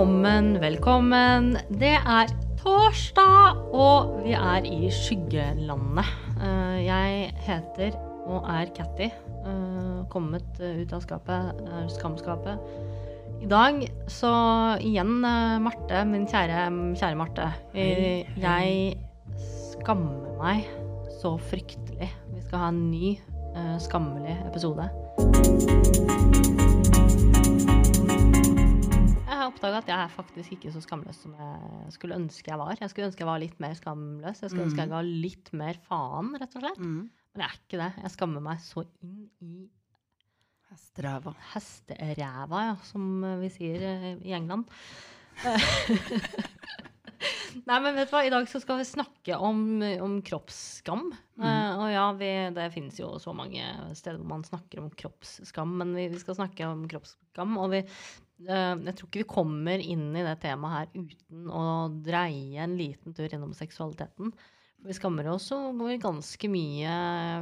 Velkommen, velkommen. Det er torsdag, og vi er i skyggelandet. Eh, Jeg heter og er Catty. eh, Kommet ut av skapet, eh, skamskapet. I dag så igjen Marte, min kjære, kjære Marte. Jeg skammer meg så fryktelig. Vi skal ha en ny skammelig episode. Oppdaga at jeg er faktisk ikke så skamløs som jeg skulle ønske jeg var. Jeg skulle ønske jeg var litt mer skamløs. Jeg skulle ønske jeg ga litt mer faen, rett og slett. Mm. Men jeg er ikke det. Jeg skammer meg så inn i Hesteræva. hesteræva, ja, som vi sier eh, i England. Nei, men vet du hva? I dag så skal vi snakke om, om kroppsskam. Eh, og ja, vi, det finnes jo så mange steder hvor man snakker om kroppsskam, men vi, vi skal snakke om kroppsskam. Og vi, uh, jeg tror ikke vi kommer inn i det temaet her uten å dreie en liten tur gjennom seksualiteten. Vi skammer oss over ganske mye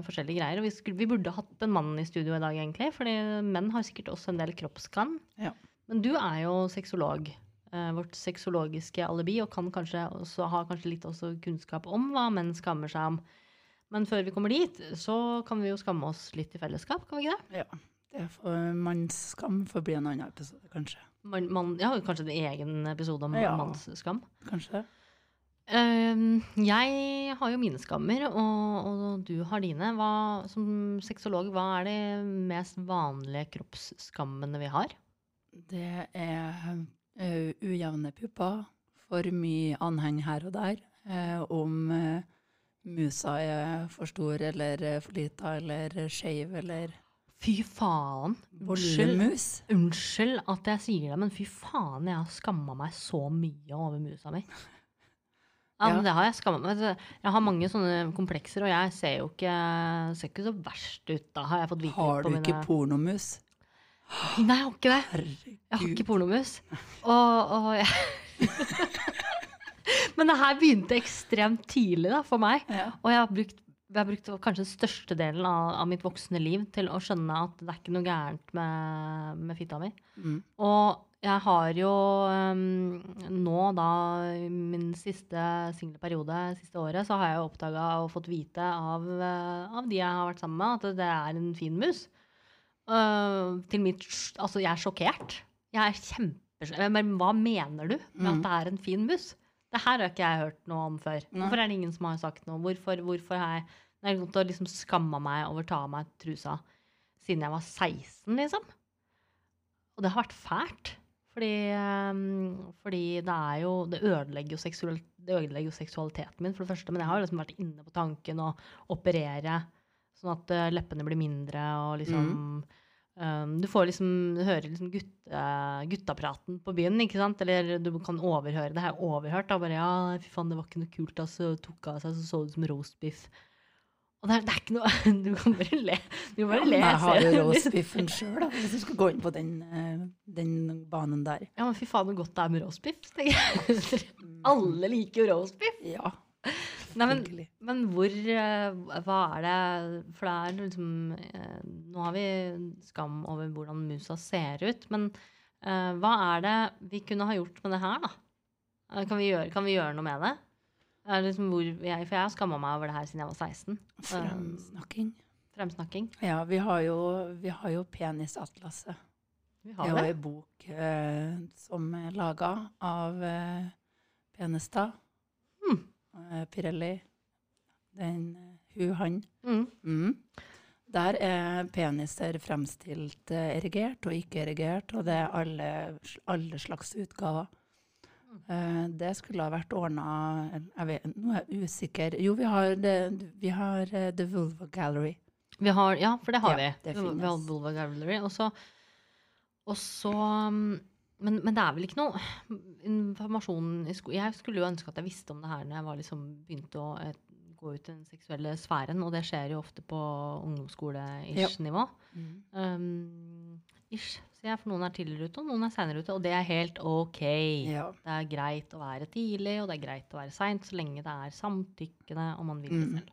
forskjellige greier. Og vi, skulle, vi burde hatt en mann i studio i dag, egentlig. fordi menn har sikkert også en del kroppsskam. Ja. Men du er jo sexolog. Eh, vårt sexologiske alibi, og kan kanskje også, har kanskje litt også kunnskap om hva menn skammer seg om. Men før vi kommer dit, så kan vi jo skamme oss litt i fellesskap, kan vi ikke det? Ja. Det for, mannsskam får bli en annen episode, kanskje. Man, man, ja, kanskje en egen episode om Ja. mannsskam. Kanskje det? Uh, jeg har jo mine skammer, og, og du har dine. Hva, som sexolog, hva er de mest vanlige kroppsskammene vi har? Det er eh, ujevne pupper, for mye anheng her og der. uh, om uh, musa er for stor eller for lita eller skeiv eller Fy faen! Unnskyld, unnskyld at jeg sier det, men fy faen, jeg har skamma meg så mye over musa mi. Ja, Ja. det har Jeg skammet meg. Jeg har mange sånne komplekser, og jeg ser jo ikke, ser ikke så verst ut da, har jeg fått vite. Har du ikke mine- pornomus? Nei, jeg har ikke det. Herregud. Jeg har ikke pornomus. Og, og ja. Men det her begynte ekstremt tidlig da, for meg. Ja. Og jeg har brukt, jeg har brukt kanskje den største delen av, av mitt voksne liv til å skjønne at det er ikke noe gærent med, med fitta mi. Mm. Og jeg har jo um, nå, da, i min siste single periode, siste året, så har jeg jo oppdaga og fått vite av, eh, av de jeg har vært sammen med, at det er en fin mus. Uh, til mitt Altså, jeg er sjokkert. Jeg er kjempesjokkert. Men hva mener du med at Mm. det er en fin mus? Det her har ikke jeg hørt noe om før. Nei. Hvorfor er det ingen som har sagt noe? Hvorfor, hvorfor har jeg det er godt å liksom skamme meg over å ta av meg trusa siden jeg var 16, liksom? Og det har vært fælt. Fordi, ehm, fordi det er jo Det ødelegger jo, seksual, det ødelegger jo seksualiteten min, for det første. Men jeg har jo liksom vært inne på tanken å operere sånn at eh, leppene blir mindre og liksom ehm, Du får liksom du hører liksom gutte, guttapraten på byen, ikke sant? Eller du kan overhøre det. Jeg har overhørt. Da bare ja, fy faen, det var ikke noe kult. Altså, tok av seg, så så det ut som roastbiff. Og det er, det er ikke noe Du kan bare le. Du kan bare le. jeg har jo roastbiffen sjøl, hvis du skal gå inn på den, eh, den banen der. Ja, men fy faen, så godt det er med roastbiff. jeg. Alle liker jo roastbiff. Ja, Nei, men, men hvor eh, Hva er det For det er liksom eh, Nå har vi skam over hvordan musa ser ut, men eh, hva er det vi kunne ha gjort med det her, da? Kan vi gjøre, kan vi gjøre noe med det? Liksom jeg, for jeg har skamma meg over det her siden jeg var 16. Fremsnakking. Fremsnakking. Ja, vi har jo, vi har jo Penisatlaset. Vi Det har er jo ei bok eh, som er laga av eh, Penestad. Eh, Pirelli. Den hu-han. Mm. Mm. Der er peniser fremstilt eh, erigert og ikke erigert, og det er alle, alle slags utgaver. Eh, det skulle ha vært ordna Nå er jeg usikker. Jo, vi har, det, vi har uh, The Vulva Gallery. Vi har, ja, for det har Ja, vi. det vi har Vulva Gallery. Og så, og så um, men, men det er vel ikke noe informasjon Jeg skulle jo ønske at jeg visste om det her når jeg var liksom begynte å et, gå ut i den seksuelle sfæren, og det skjer jo ofte på ungdomsskole-ish-nivå. Um, ish, sier jeg, for noen er tidligere ute, og noen er seinere ute, og det er helt ok. Ja. Det er greit å være tidlig, og det er greit å være seint, så lenge det er samtykkende og man vil det Mm. selv.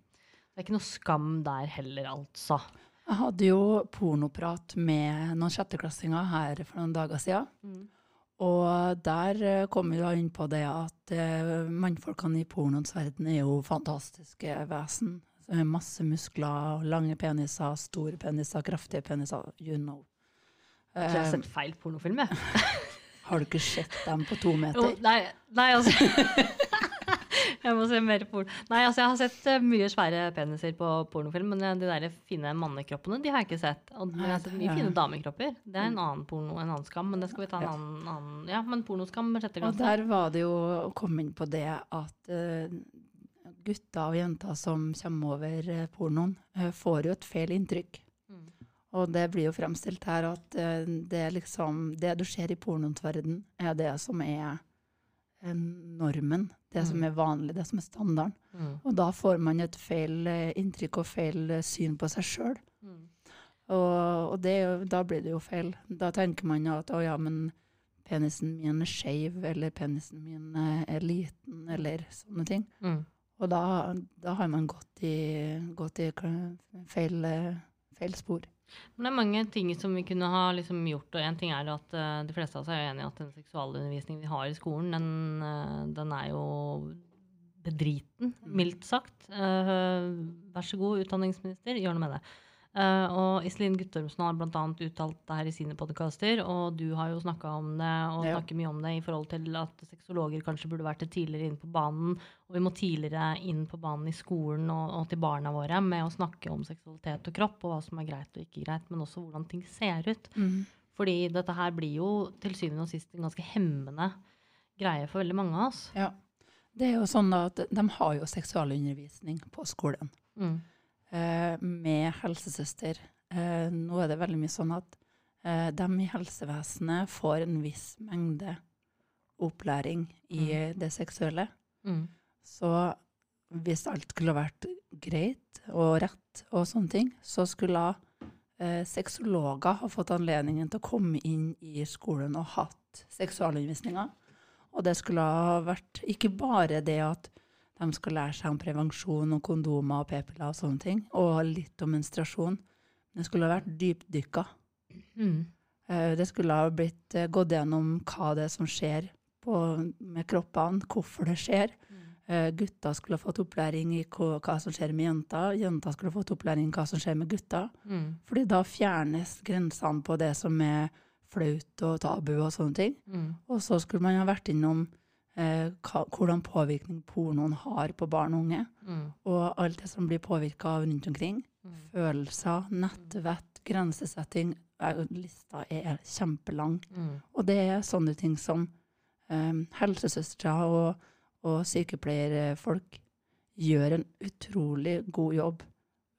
Det er ikke noe skam der heller, altså. Jeg hadde jo pornoprat med noen sjetteklassinger her for noen dager siden. Mm. Og der kom kommer vi da inn på det at eh, mannfolkene i pornoens verden er jo fantastiske vesen. Masse muskler, lange peniser, store peniser, kraftige peniser, you know. Jeg har Eh, sett feil pornofilm, jeg. har du ikke sett dem på to meter? nei, nei, altså Jeg må se mer porno. Nei, altså jeg har sett eh, mye svære peniser på pornofilm, men eh, de der fine mannekroppene de har jeg ikke sett. Og jeg har sett mye fine damekropper. Det er en annen porno, en annen skam, men det skal vi ta en annen, annen Ja, men pornoskam sjette Og der var det jo å komme inn på det at uh, gutter og jenter som kommer over eh, pornoen, uh, får jo et feil inntrykk. Mm. Og det blir jo fremstilt her at eh, det liksom Det du ser i pornoens verden, er det som er eh, normen. Det som Mm. er vanlig, det som er standarden. Mm. Og da får man et feil eh, inntrykk og feil eh, syn på seg sjøl. Mm. Og, og det, jo- da blir det jo feil. Da tenker man at å ja, men penisen min er skeiv, eller penisen min eh, er liten, eller sånne ting. Mm. Og da, da har man gått i, gått i feil, feil spor. Men det er mange ting som vi kunne ha liksom gjort. Og en ting er at uh, de fleste av oss er jo enig i at den seksualundervisningen vi har i skolen, den, uh, den er jo bedriten, Mm. mildt sagt. Uh, vær så god, utdanningsminister, gjør noe med det. Eh, og Iselin Guttormsen har bl.a. uttalt det her i sine podkaster, og du har jo snakka om det og Ja. snakker mye om det i forhold til at sexologer kanskje burde vært tidligere inn på banen, og vi må tidligere inn på banen i skolen og, og til barna våre med å snakke om seksualitet og kropp, og hva som er greit og ikke greit, men også hvordan ting ser ut. Fordi dette her blir jo til syvende og sist en ganske hemmende greie for veldig mange av oss. Ja. Det er jo sånn at de har jo seksualundervisning på skolen. Mm. Eh, med helsesøster. Eh, nå er det veldig mye sånn at eh, de i helsevesenet får en viss mengde opplæring i det seksuelle. Mm. Så hvis alt skulle vært greit og rett og sånne ting, så skulle eh, sexologer ha fått anledningen til å komme inn i skolen og hatt seksualundervisninga. Og det skulle ha vært ikke bare det at de skal lære seg om prevensjon og kondomer og p-piller og sånne ting, og litt om menstruasjon. Men det skulle ha vært dypdykka. Mm. Eh, Det skulle ha blitt eh, gått gjennom hva det er som skjer på, med kroppene, hvorfor det skjer. Eh, Gutter skulle ha fått opplæring i hva, hva som skjer med jenter. Jenter skulle ha fått opplæring i hva som skjer med gutter. Mm. Fordi da fjernes grensene på det som er flaut og tabu og sånne ting. Mm. Og så skulle man ha vært innom hvordan påvirkning pornoen har på barn og unge. Mm. Og alt det som blir påvirka av rundt omkring. Mm. Følelser, nettvett, grensesetting. Eh, Lista er kjempelang. Mm. Og det er sånne ting som um, helsesøstre og, og sykepleierfolk gjør en utrolig god jobb,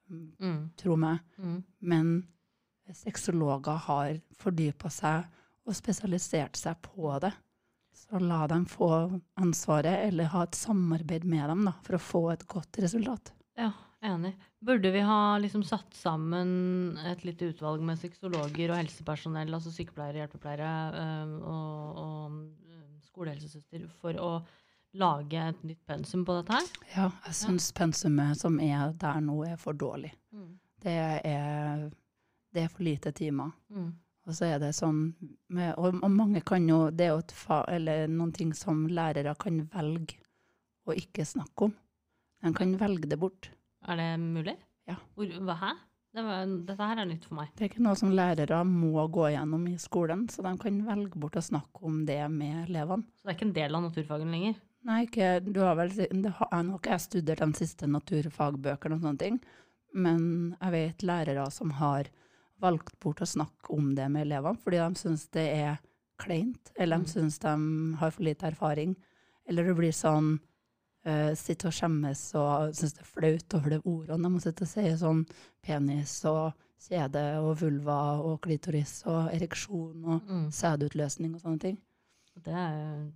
mm, Mm. tro meg. Mm. Men sexologer har fordypa seg og spesialisert seg på det. Så la dem få ansvaret, eller ha et samarbeid med dem da, for å få et godt resultat. Ja, enig. Burde vi ha liksom satt sammen et lite utvalg med sexologer og helsepersonell, altså sykepleiere, hjelpepleiere og, og skolehelsesøster, for å lage et nytt pensum på dette her? Ja, jeg syns pensumet som er der nå, er for dårlig. Det er, det er for lite timer. Mm. Og så er det sånn med, og, og mange kan jo Det er jo et fa, eller noen ting som lærere kan velge å ikke snakke om. De kan velge det bort. Er det mulig? Ja. Hva, hæ? Det var, dette her er nytt for meg. Det er ikke noe som lærere må gå gjennom i skolen, så de kan velge bort å snakke om det med elevene. Så det er ikke en del av naturfagene lenger? Nei, ikke, du har vel, det har, ikke jeg studert de siste naturfagbøkene og sånne ting, men jeg vet lærere som har valgt bort å snakke om det med elevene, fordi de syns det er kleint, eller de Mm. syns de har for lite erfaring. Eller det blir sånn uh, Sitte og skjemmes og syns det er flaut over det ordene. De må sitte og si sånn penis og kjede og vulva og klitoris og ereksjon og Mm. sædutløsning og sånne ting. Det er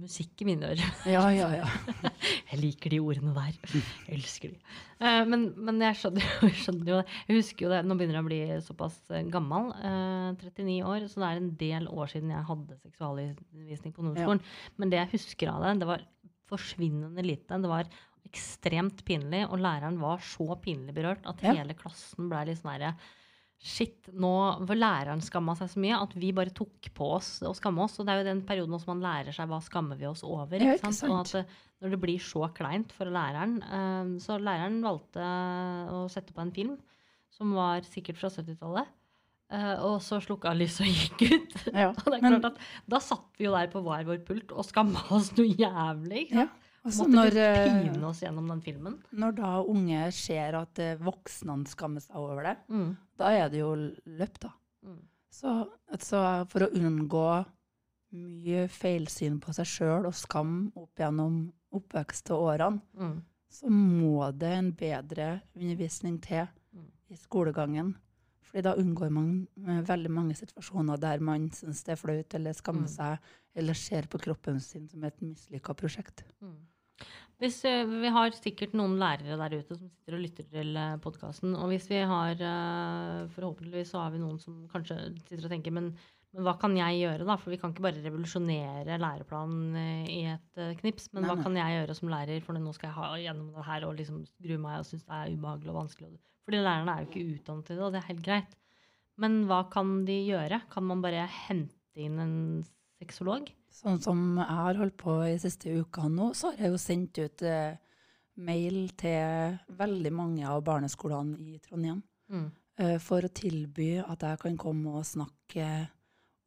musikk i mine ører. Ja, ja, ja. Jeg liker de ordene der. Jeg elsker de. Eh, men, men jeg skjønner, jo- skjønner jo det. Jeg husker jo det, Nå begynner jeg å bli såpass eh, gammel. eh, 39 år. Så det er en del år siden jeg hadde seksualundervisning på ungdomsskolen. Men det jeg husker av det, det var forsvinnende lite. Det var ekstremt pinlig, og læreren var så pinlig berørt at Ja. hele klassen ble litt sånn herre Shit, nå var læreren skamma seg så mye at vi bare tok på oss å skamme oss. Og det er jo den perioden også man lærer seg hva skammer vi oss over. Ikke ikke sant? Og at når det blir så kleint for læreren eh, Så læreren valgte å sette på en film som var sikkert fra 70-tallet. eh, og så slukka lyset og gikk ut. Ja. Og det er klart at Da satt vi jo der på hver vår pult og skamma oss noe jævlig. Ja. Og så Måtte når, eh, pine oss gjennom den filmen. når da unge ser at eh, voksne skammer seg over det, Mm. Da er det jo løp, da. Mm. Så, så for å unngå mye feilsyn på seg sjøl og skam opp gjennom oppvekst og årene, Mm. så må det en bedre undervisning til Mm. i skolegangen. Fordi da unngår man eh, veldig mange situasjoner der man syns det er flaut eller skammer Mm. seg, eller ser på kroppen sin som et mislykka prosjekt. Mm. Hvis, eh, vi har sikkert noen lærere der ute som sitter og lytter til podkasten. Og hvis vi har eh, Forhåpentligvis så har vi noen som kanskje sitter og tenker men, men hva kan jeg gjøre, da? For vi kan ikke bare revolusjonere læreplanen eh, i et eh, knips. Men Nei, hva nei. kan jeg gjøre som lærer, for nå skal jeg ha gjennom det her og liksom grue meg og synes det er ubehagelig og vanskelig. Fordi lærerne er jo ikke utdannet til det, og det er helt greit. Men hva kan de gjøre? Kan man bare hente inn en sexolog? Sånn som jeg har holdt på i siste uka nå, så har jeg jo sendt ut eh, mail til veldig mange av barneskolene i Trondheim Mm. eh, for å tilby at jeg kan komme og snakke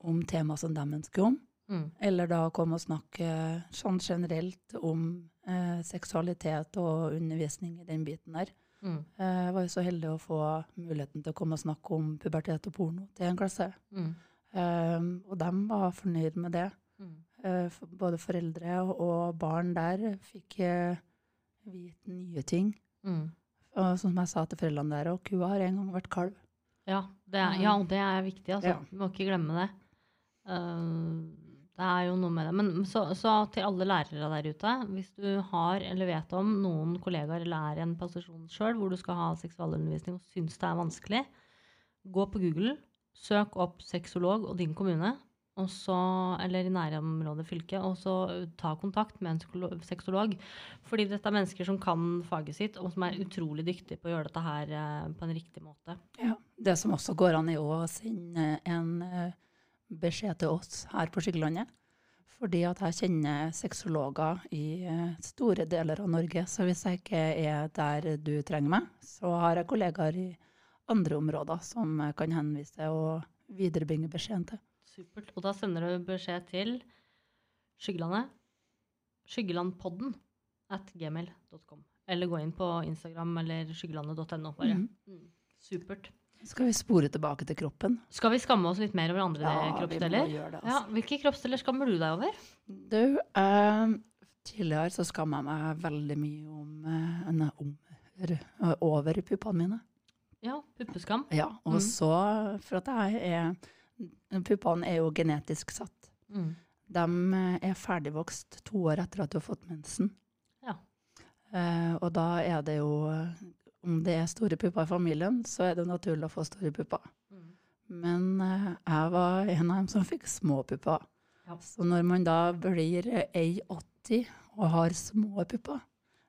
om tema som de ønsker om. Mm. Eller da komme og snakke sånn generelt om eh, seksualitet og undervisning i den biten der. Mm. Eh, Jeg var jo så heldig å få muligheten til å komme og snakke om pubertet og porno til en klasse. Mm. Um, og de var fornøyd med det. Mm. Eh, Både foreldre og- barn der fikk eh, vite nye ting. Mm. Og som jeg sa til foreldrene der, og kua har en gang vært kalv. Ja, det er, ja, det er viktig. Altså. Ja. Vi må ikke glemme det. Uh, det er jo noe med det. Men så, så til alle lærere der ute, hvis du har eller vet om noen kollegaer eller er i en posisjon sjøl hvor du skal ha seksualundervisning og syns det er vanskelig, gå på Google, søk opp sexolog og din kommune, og så, eller i nærområdet fylket, og så ta kontakt med en sexolog. Fordi dette er mennesker som kan faget sitt, og som er utrolig dyktige på å gjøre dette her eh, på en riktig måte. Ja. Det som også går an, er å sende en eh, beskjed til oss her på Skyggelandet. Fordi at jeg kjenner sexologer i eh, store deler av Norge. Så hvis jeg ikke er der du trenger meg, så har jeg kollegaer i andre områder som kan henvise og viderebringe beskjeden til. Supert. Og da sender du beskjed til Skyggelandet. Skyggelandpodden at gmail.com. Eller gå inn på Instagram eller skyggelandet.no. bare. Mm. Mm. Supert. Skal vi spore tilbake til kroppen? Skal vi skamme oss litt mer over andre ja, kroppsdeler? vi må gjøre det. Ja, Altså. hvilke kroppsdeler skammer du deg over? Du, eh, tidligere så skamma jeg meg veldig mye om, eh, om over puppene mine. Ja, puppeskam. Ja, og Mm. så for at jeg er Puppene er jo genetisk satt. Mm. De eh, er ferdigvokst to år etter at du har fått mensen. Ja. Eh, og da er det jo eh, Om det er store pupper i familien, så er det naturlig å få store pupper. Mm. Men eh, jeg var en av dem som fikk små pupper. Ja. Så når man da blir eh, 1,80 og har små pupper,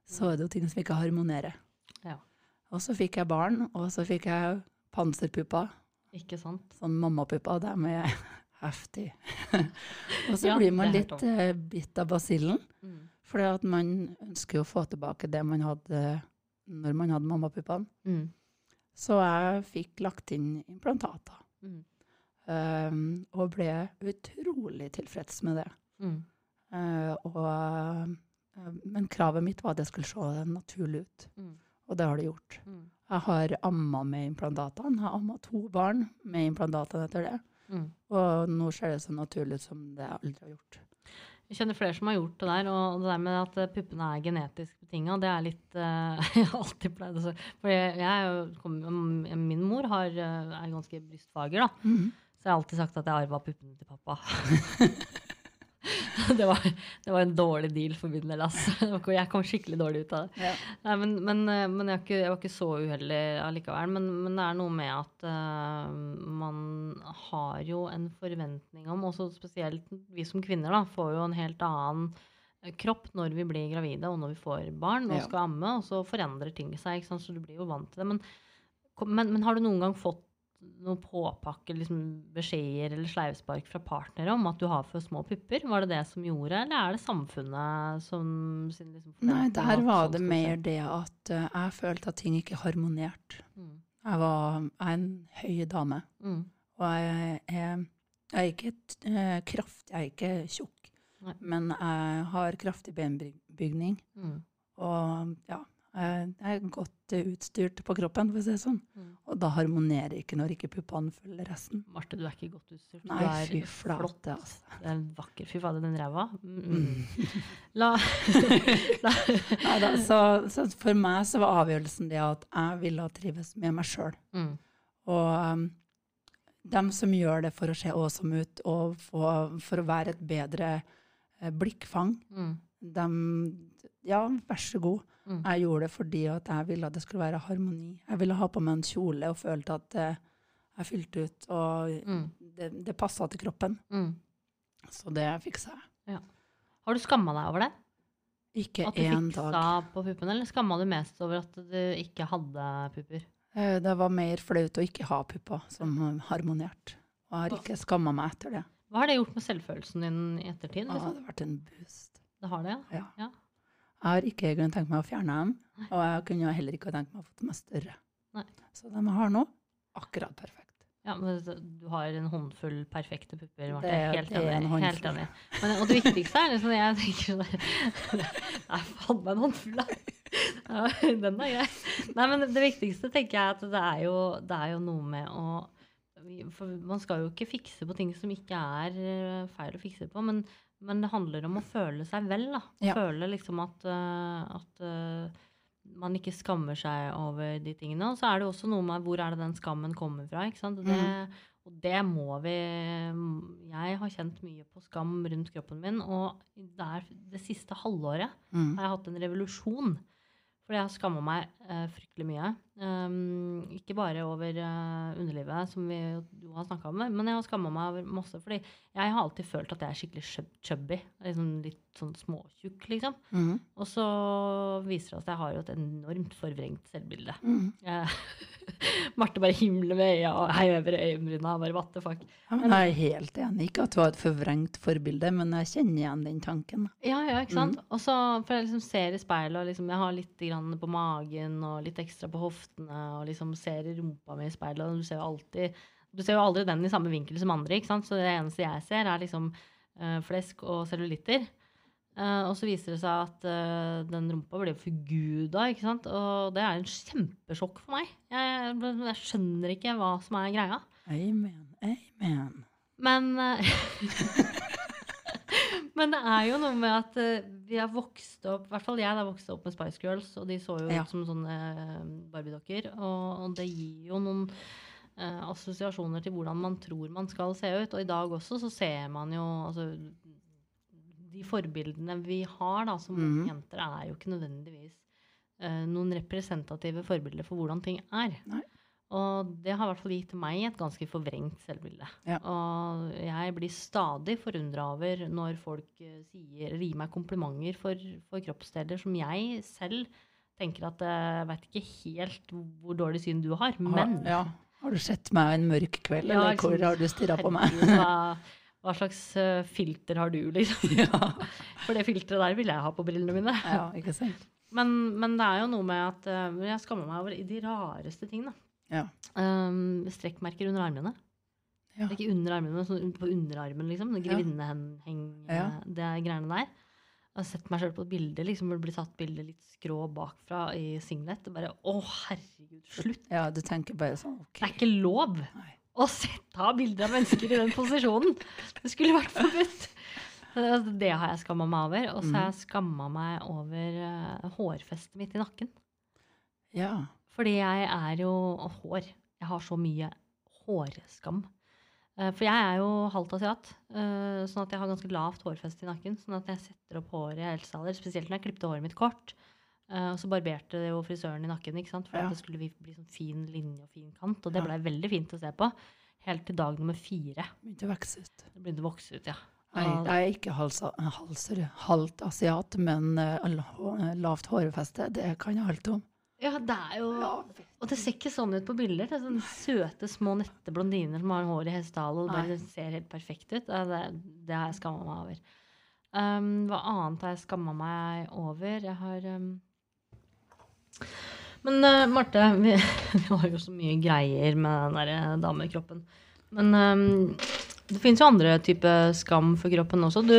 så er det jo ting som ikke harmonerer. Ja. Og så fikk jeg barn, og så fikk jeg panserpupper. Ikke sant? Sånn mammapupper, de er heftig. og så Ja, blir man jeg litt eh, bitt av basillen. Mm. For man ønsker jo å få tilbake det man hadde når man hadde mammapuppene. Mm. Så jeg fikk lagt inn implantater. Mm. Um, og ble utrolig tilfreds med det. Mm. Uh, og, uh, men kravet mitt var at det skulle se naturlig ut. Mm. Og det har det gjort. Mm. Jeg har amma med implantatene. Jeg har amma to barn med implantatene etter det. Mm. Og nå ser det så naturlig ut som det jeg aldri har gjort. Jeg kjenner flere som har gjort det der, og det der med at eh, puppene er genetisk betinga, det er litt uh, Jeg har alltid pleid å For jeg, jeg min mor har, eh, er ganske brystfager, da. Så jeg har alltid sagt at jeg arva puppene til pappa. det, var, det var en dårlig deal for min del. Altså. Jeg kom skikkelig dårlig ut av det. Ja. Nei, men men, eh, men jeg, var ikke, jeg var ikke så uheldig allikevel. Men, men det er noe med at uh, man har jo en forventning om, også spesielt vi som kvinner, da, får jo en helt annen eh, kropp når vi blir gravide og når vi får barn og Ja. skal amme, og så forandrer ting seg. Så du blir jo vant til det. Men, men, men har du noen gang fått noe påpakke, liksom beskjeder eller sleivspark fra partnere om at du har for små pupper? Var det det som gjorde, eller er det samfunnet som sin liksom Nei, der var det mer det at uh, jeg følte at ting ikke harmonerte. Mm. Jeg var jeg er en høy dame, Mm. og jeg er, jeg er ikke uh, kraftig, jeg er ikke tjukk, Nei. men jeg har kraftig benbygning. Mm. Og ja, jeg jeg er godt eh, utstyrt på kroppen, for å si det sånn. Mm. Og da harmonerer ikke når ikke puppene følger resten. Marte, du er ikke godt utstyrt. Nei, du er fy flott. flate, altså. Du er en vakker. Fy fader, den ræva. Mm. mm. La, la Neida, så, så for meg så var avgjørelsen det at jeg ville trives med meg sjøl. mm. Og um, dem som gjør det for å se awesome ut og for, for å være et bedre eh, blikkfang, Dem Ja, vær så god. Mm. Jeg gjorde det fordi at jeg ville at det skulle være harmoni. Jeg ville ha på meg en kjole og følte at eh, jeg fylte ut, og Mm. det, det passa til kroppen. Mm. Så det fiksa jeg. Har du skamma deg over det? Ikke At du fiksa dag. på puppene, eller skamma du mest over at du ikke hadde pupper? Eh, Det var mer flaut å ikke ha pupper som harmonerte. Og jeg har ikke skamma meg etter det. Hva har det gjort med selvfølelsen din i ettertid? Det har vært en boost. Det har det, ja. Ja. Jeg har ikke egentlig tenkt meg å fjerne dem, og jeg kunne heller ikke tenkt meg å få dem større. Nei. Så de jeg har nå, akkurat perfekt. Ja, men du har en håndfull perfekte pupper. Marte. Helt er enig. Helt enig. Men, og det viktigste er liksom, jeg tenker sånn Det er faen meg en håndfull, da. Ja, Den er grei. Nei, men det viktigste tenker jeg at det er jo, det er jo noe med å For man skal jo ikke fikse på ting som ikke er eh, feil å fikse på, men, men det handler om å føle seg vel. da. Ja. Føle liksom at, eh, at eh, man ikke skammer seg over de tingene. Og så er det også noe med hvor er det den skammen kommer fra. ikke sant? Det, mm. og det må vi Jeg har kjent mye på skam rundt kroppen min, og det, er, det siste halvåret Mm. har jeg hatt en revolusjon. Fordi jeg har skamma meg eh, fryktelig mye. Um, ikke bare over uh, underlivet, som vi jo har snakka om, men jeg har skamma meg over masse. Fordi jeg har alltid følt at jeg er skikkelig chub- chubby. Liksom litt sånn småtjukk, liksom. Mm. Og så viser det at jeg har jo et enormt forvrengt selvbilde. Mm. Uh, Marte bare himler med øya og hever øyenbryna. Bare what the fuck. Ja, men jeg er helt enig. Ikke at du har et forvrengt forbilde, men jeg kjenner igjen den tanken. Ja, ja, ikke sant? Og så, for jeg liksom ser i speilet, og liksom, jeg har litt grann på magen og litt ekstra på hoftene, og liksom ser rumpa mi i speilet, og du ser jo alltid Du ser jo aldri den i samme vinkel som andre, ikke sant? Så det eneste jeg ser, er liksom uh, flesk og cellulitter. Uh, og så viser det seg at uh, den rumpa ble forguda, ikke sant? Og det er en kjempesjokk for meg. Jeg, jeg skjønner ikke hva som er greia. Amen. Amen. Men Men det er jo noe med at uh, vi har vokst opp I hvert fall jeg da vokste opp med Spice Girls, og de så jo Ja. ut som sånne eh, Barbie-dokker. Og, og det gir jo noen uh, assosiasjoner til hvordan man tror man skal se ut. Og i dag også så ser man jo altså, De forbildene vi har da som Mhm. jenter, er jo ikke nødvendigvis uh, noen representative forbilder for hvordan ting er. Nei. Og det har i hvert fall gitt meg et ganske forvrengt selvbilde. Ja. Og jeg blir stadig forundra over når folk eh, sier, gir meg komplimenter for, for kroppsdeler som jeg selv tenker at jeg veit ikke helt hvor dårlig syn du har, men Har, ja. har du sett meg en mørk kveld, Ja, eller hvor har du stirra på meg? hva, hva slags eh, filter har du, liksom? For det filteret der vil jeg ha på brillene mine. ja, ikke sant? Men, men det er jo noe med at eh, jeg skammer meg over de rareste ting. da. Ja. Um, strekkmerker under armene. Ja. Ikke under armene, men sånn på underarmen, liksom. Ja. Grevinneheng, Ja. det greiene der. Jeg har sett meg sjøl på et bilde, liksom, hvor det blir tatt bilde litt skrå bakfra i singlet. Og bare Å, herregud, slutt! ja, du tenker bare sånn okay. Det er ikke lov Nei. å sette av bilder av mennesker i den posisjonen! Det skulle vært forbudt! Det det har jeg skamma meg over. Og så har jeg skamma meg over eh, hårfestet mitt i nakken. Ja. Fordi jeg er jo hår. Jeg har så mye hårskam. Eh, For jeg er jo halvt asiat, eh, sånn at jeg har ganske lavt hårfeste i nakken. Sånn at jeg setter opp håret i helsealder, spesielt når jeg klippte håret mitt kort. Eh, Og så barberte det jo frisøren i nakken, ikke sant? for Ja. at det skulle bli sånn fin linje og fin kant. Og det blei veldig fint å se på. Helt til dag nummer fire. Begynte å vokse ut. Det begynte å vokse ut, ja. Nei, jeg er ikke halsa, halser, halvt asiat, men eh, lavt hårfeste, det kan jeg alt om. Ja, det er jo Ja. Og det ser ikke sånn ut på bilder. Det er sånne søte, små, nette blondiner som har hår i hestehale og bare ser helt perfekt ut. Det, det har jeg skamma meg over. Um, hva annet har jeg skamma meg over? Jeg har um... Men uh, Marte, vi, vi har jo så mye greier med den der eh, damekroppen. Men um, det fins jo andre typer skam for kroppen også. Du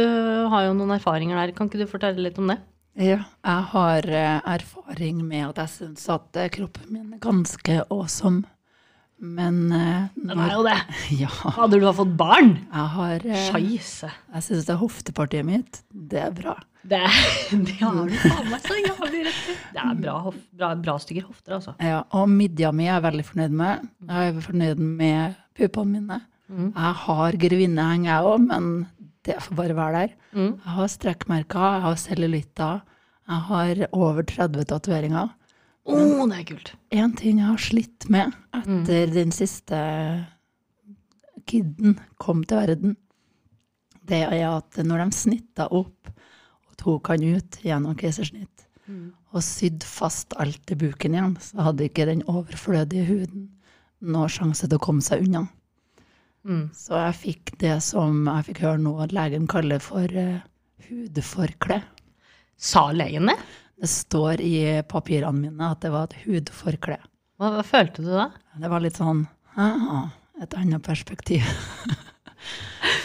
har jo noen erfaringer der. Kan ikke du fortelle litt om det? Ja, jeg har eh, erfaring med at jeg syns at eh, kroppen min er ganske awesome. Men når, Den er jo det. Ja, Hadde du fått barn? jeg har eh, Scheisse. Jeg syns det er hoftepartiet mitt, det er bra. Det, det har du faen meg så jævlig rett i. Det er bra, hof, bra, bra stykker hofter, altså. Ja, og midja mi er jeg veldig fornøyd med. Jeg er fornøyd med puppene mine. Mm. Jeg har grevinneheng, jeg òg, men det får bare være der. Mm. Jeg har strekkmerker, jeg har cellulitter. Jeg har over 30 tatoveringer. Oh, det er kult. En ting jeg har slitt med etter den siste kiden kom til verden, det er at når de snitta opp og tok han ut gjennom keisersnitt, Mm. og sydd fast alt i buken igjen, så hadde ikke den overflødige huden noe sjanse til å komme seg unna. Mm. Så jeg fikk det som jeg fikk høre nå at legen kaller for uh, hudforkle. Sa legen det? Det står i papirene mine at det var et hudforkle. Hva, hva følte du da? Det var litt sånn ah, et annet perspektiv.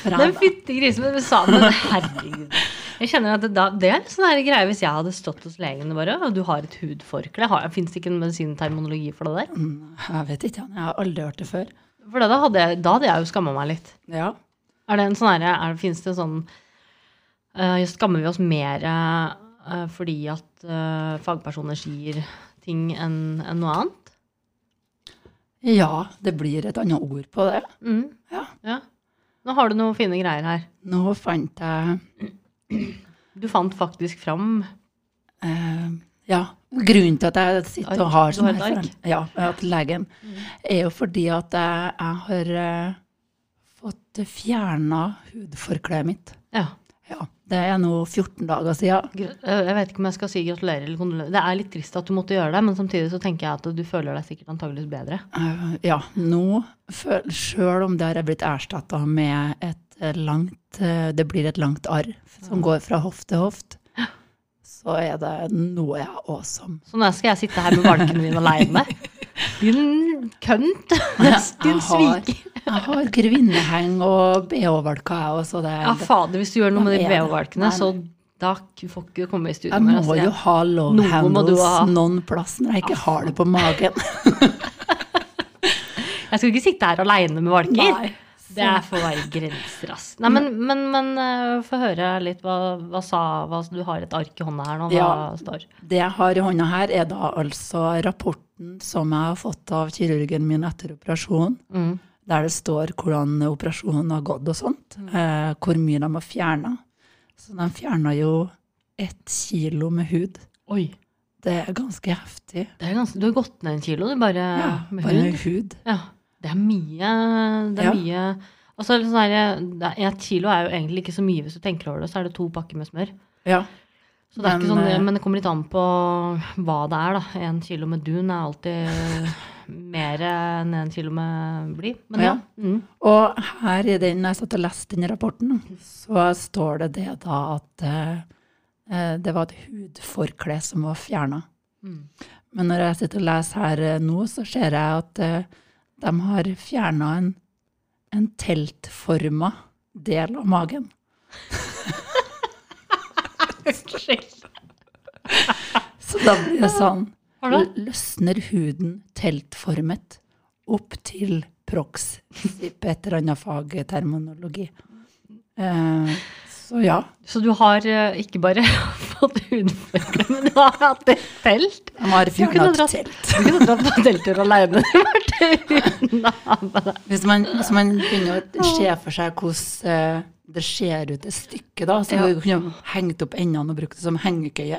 Jeg, fytti grisen, men du sa det, men herregud. Jeg kjenner at det, da, det er sånn her greie hvis jeg hadde stått hos legen bare, og du har et hudforkle. Fins det ikke en medisinterminologi for det der? Mm, jeg vet ikke, jeg har aldri hørt det før. For da hadde jeg, da hadde jeg jo skamma meg litt. Ja. Er det en sånn herre Fins det sånn uh, Skammer vi oss mer uh, fordi at uh, fagpersoner sier ting enn en noe annet? ja, det blir et annet ord på det. Mm. Ja. Nå har du noen fine greier her. Nå fant jeg Du fant faktisk fram eh, Ja, grunnen til at jeg sitter og har sånn her Ja, at legen, er jo fordi at jeg, jeg har eh, fått fjerna hudforkleet mitt. Ja. Ja, det er nå 14 dager siden. Eh, Jeg vet ikke om jeg skal si gratulerer eller kondolerer. Det er litt trist at du måtte gjøre det, men samtidig så tenker jeg at du føler deg sikkert antageligvis bedre. Uh, ja, nå, sjøl om det har blitt erstatta med et langt Det blir et langt arr som går fra hoft til hoft, så er det noe jeg er awesome. Så nå skal jeg sitte her med valken min aleine. Din kønt! Din Jeg sviker. jeg har grevinneheng og bh-valker, jeg også. Det, Ja, fader, hvis du gjør noe med de? BH-valkene, så da får ikke du komme i studio jeg må altså. jo ha love Noe må du handles ha. noen plass når jeg ikke har det på magen. Jeg skal ikke sitte her aleine med valker. Nei. Det er for å være grenser, ass. Nei, men, men, men uh, få høre litt hva, hva sa hva, Du har et ark i hånda her nå. Hva Ja. står? Det jeg har i hånda her, er da altså rapporten som jeg har fått av kirurgen min etter operasjonen. Mm. der det står hvordan operasjonen har gått og sånt. Eh, hvor mye de har fjerna. Så de fjerna jo ett kilo med hud. Oi. Det er ganske heftig. Det er ganske, du har gått ned en kilo, du, bare Ja, med bare hud. med hud. Ja. Det er mye Det er Ja. mye Altså, Et kilo er jo egentlig ikke så mye hvis du tenker over det, så er det to pakker med smør. Ja. Så det er Men, ikke sånn, eh, men det kommer litt an på hva det er, da. En kilo med dun er alltid mer enn en kilo med bly. Men ja. Ja. Mm. Og her i den, når jeg satt og leste den rapporten, så står det det da at eh, eh, det var et hudforkle som var fjerna. Mm. Men når jeg sitter og leser her eh, nå, så ser jeg at eh, de har fjerna en, en teltforma del av magen. Så da blir det sånn? Løsner huden teltformet opp til prox, på et eller annet fagterminologi. Eh, så ja. Så du har eh, ikke bare fått hudforkle, men du har hatt et telt? De har Du kunne et dratt- telt. Du kunne dratt på telttur alene. Hvis man, hvis man begynner å se for seg hvordan eh, det ser ut et stykke, da, så Ja. kunne hengt opp endene og brukt det som hengekøye.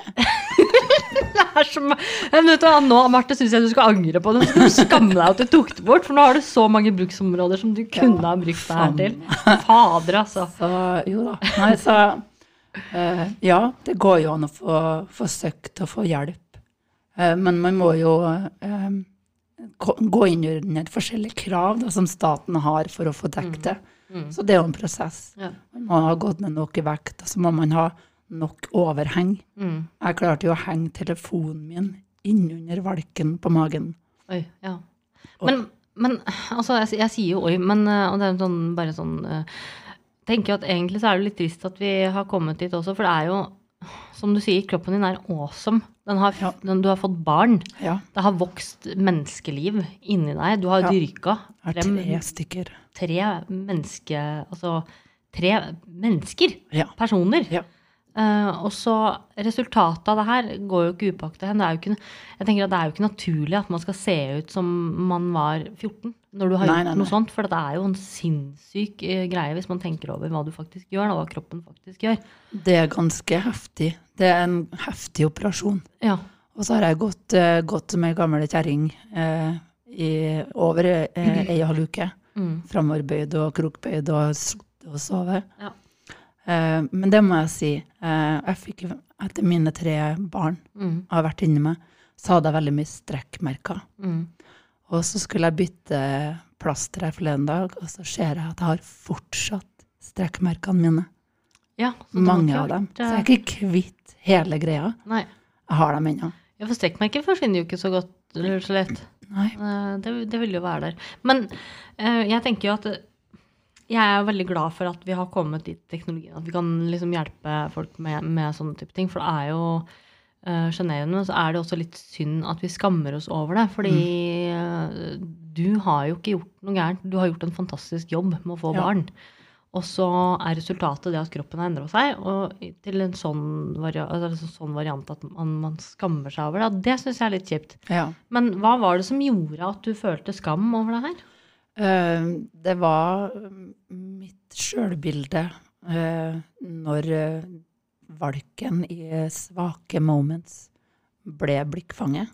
Det er så Men vet du, nå, Marte, syns jeg du skal angre på det. Du skamme deg at du tok det bort, for nå har du så mange bruksområder som du kunne ha brukt det her til. Fader, altså. Så jo da. Nei, så uh, ja, det går jo an å få, forsøkt å få hjelp Uh, men man må jo uh, gå inn under forskjellige krav da, som staten har for å få dekket det. Mm. Så det er jo en prosess. Ja. Man må ha gått ned noe i vekt, og så må man ha nok overheng. Mm. Jeg klarte jo å henge telefonen min innunder valken på magen. Oi, ja. Men, men altså, jeg, jeg sier jo oi, men eh, Og det er sånn, bare sånn tenker tenker at Egentlig så er det litt trist at vi har kommet dit også, for det er jo Som du sier, kroppen din er awesome. Den har, Ja. den, du har fått barn. Ja, Det har vokst menneskeliv inni deg. Du har Ja. dyrka frem tre stykker. tre menneske... Altså tre mennesker. Ja. Personer. Eh, og så resultatet av det her går jo ikke upåaktet hen. Det er jo ikke, jeg tenker at det er jo ikke naturlig at man skal se ut som man var 14 når du har Nei, gjort nei, noe nei. sånt. For det er jo en sinnssyk uh, greie hvis man tenker over hva du faktisk gjør, og hva kroppen faktisk gjør. Det er ganske heftig. Det er en heftig operasjon. Ja. Og så har jeg gått, uh, gått som ei gammel kjerring i over ei halv uke. Mm. Framoverbøyd og krokbøyd og sittet og sovet. Ja. Eh, men det må jeg si. Eh, jeg fikk, etter mine tre barn Mm. har vært inni meg, så hadde jeg veldig mye strekkmerker. Mm. Og så skulle jeg bytte plaster her forleden dag, og så ser jeg at jeg har fortsatt strekkmerkene mine. ja så Mange klart, av dem. Så jeg er ikke kvitt hele greia. Nei. Jeg har dem ennå. Ja, for strekkmerker forsvinner jo ikke så godt eller så lett. Nei. Eh, Det, det vil jo være der. Men jeg tenker jo at jeg er veldig glad for at vi har kommet dit teknologien. At vi kan liksom hjelpe folk med, med sånne type ting. For det er jo uh, sjenerende, så er det også litt synd at vi skammer oss over det. Fordi mm. du har jo ikke gjort noe gærent. Du har gjort en fantastisk jobb med å få Ja. barn. Og så er resultatet det at kroppen har endra seg, og til en sånn, vari altså, sånn variant at man, man skammer seg over det. Det syns jeg er litt kjipt. Ja. Men hva var det som gjorde at du følte skam over det her? Eh, det var mm, mitt sjølbilde eh, når eh, valken i svake moments ble blikkfanget.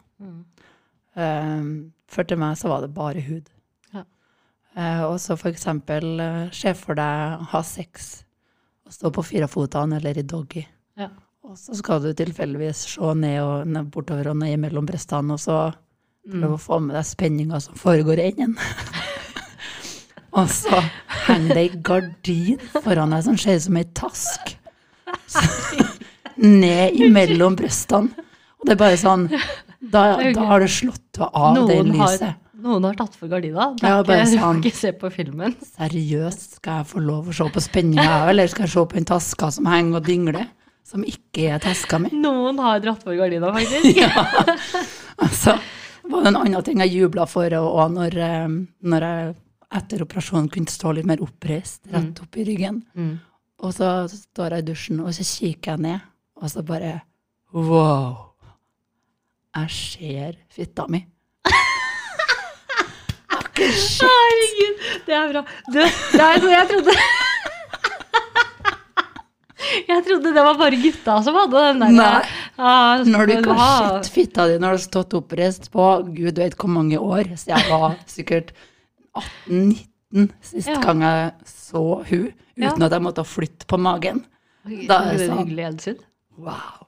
Eh, for til meg så var det bare hud. Ja. Og så eh, se for deg ha sex og stå på firefotene eller i doggy. Ja. Og så skal du tilfeldigvis se ned og ned bortover og ned mellom brystene, og så Mm. å få med deg spenninga som foregår i enden. og så henger det ei gardin foran deg som ser ut som ei task. Så, ned imellom brystene. Og det er bare sånn Da, da har det slått av det lyset. har, noen har tatt for gardina. Det er ikke, sånn. ikke se på filmen. Seriøst, skal jeg få lov å se på spenninga, eller skal jeg se på den taska som henger og dingler? Som ikke er taska mi? Noen har dratt for gardina, faktisk. ja. Altså, var det en annen ting jeg jubla for òg, når, eh, når jeg etter operasjonen kunne stå litt mer oppreist, rett opp i ryggen. Mm. Og så står jeg i dusjen, og så kikker jeg ned, og så bare Wow! Jeg ser fitta mi. Shit. Herregud, det er bra. Du, det er noe jeg trodde Jeg trodde det var bare gutta som hadde den der. Nei. Ah, Når du ikke har sett fitta di når du har stått oppreist på gud vet hvor mange år, så jeg var sikkert 18-19 sist Ja. gang jeg så hun, uten Ja. at jeg måtte flytte på magen. Da Da er det sånn. hyggelig gjensyn. Wow.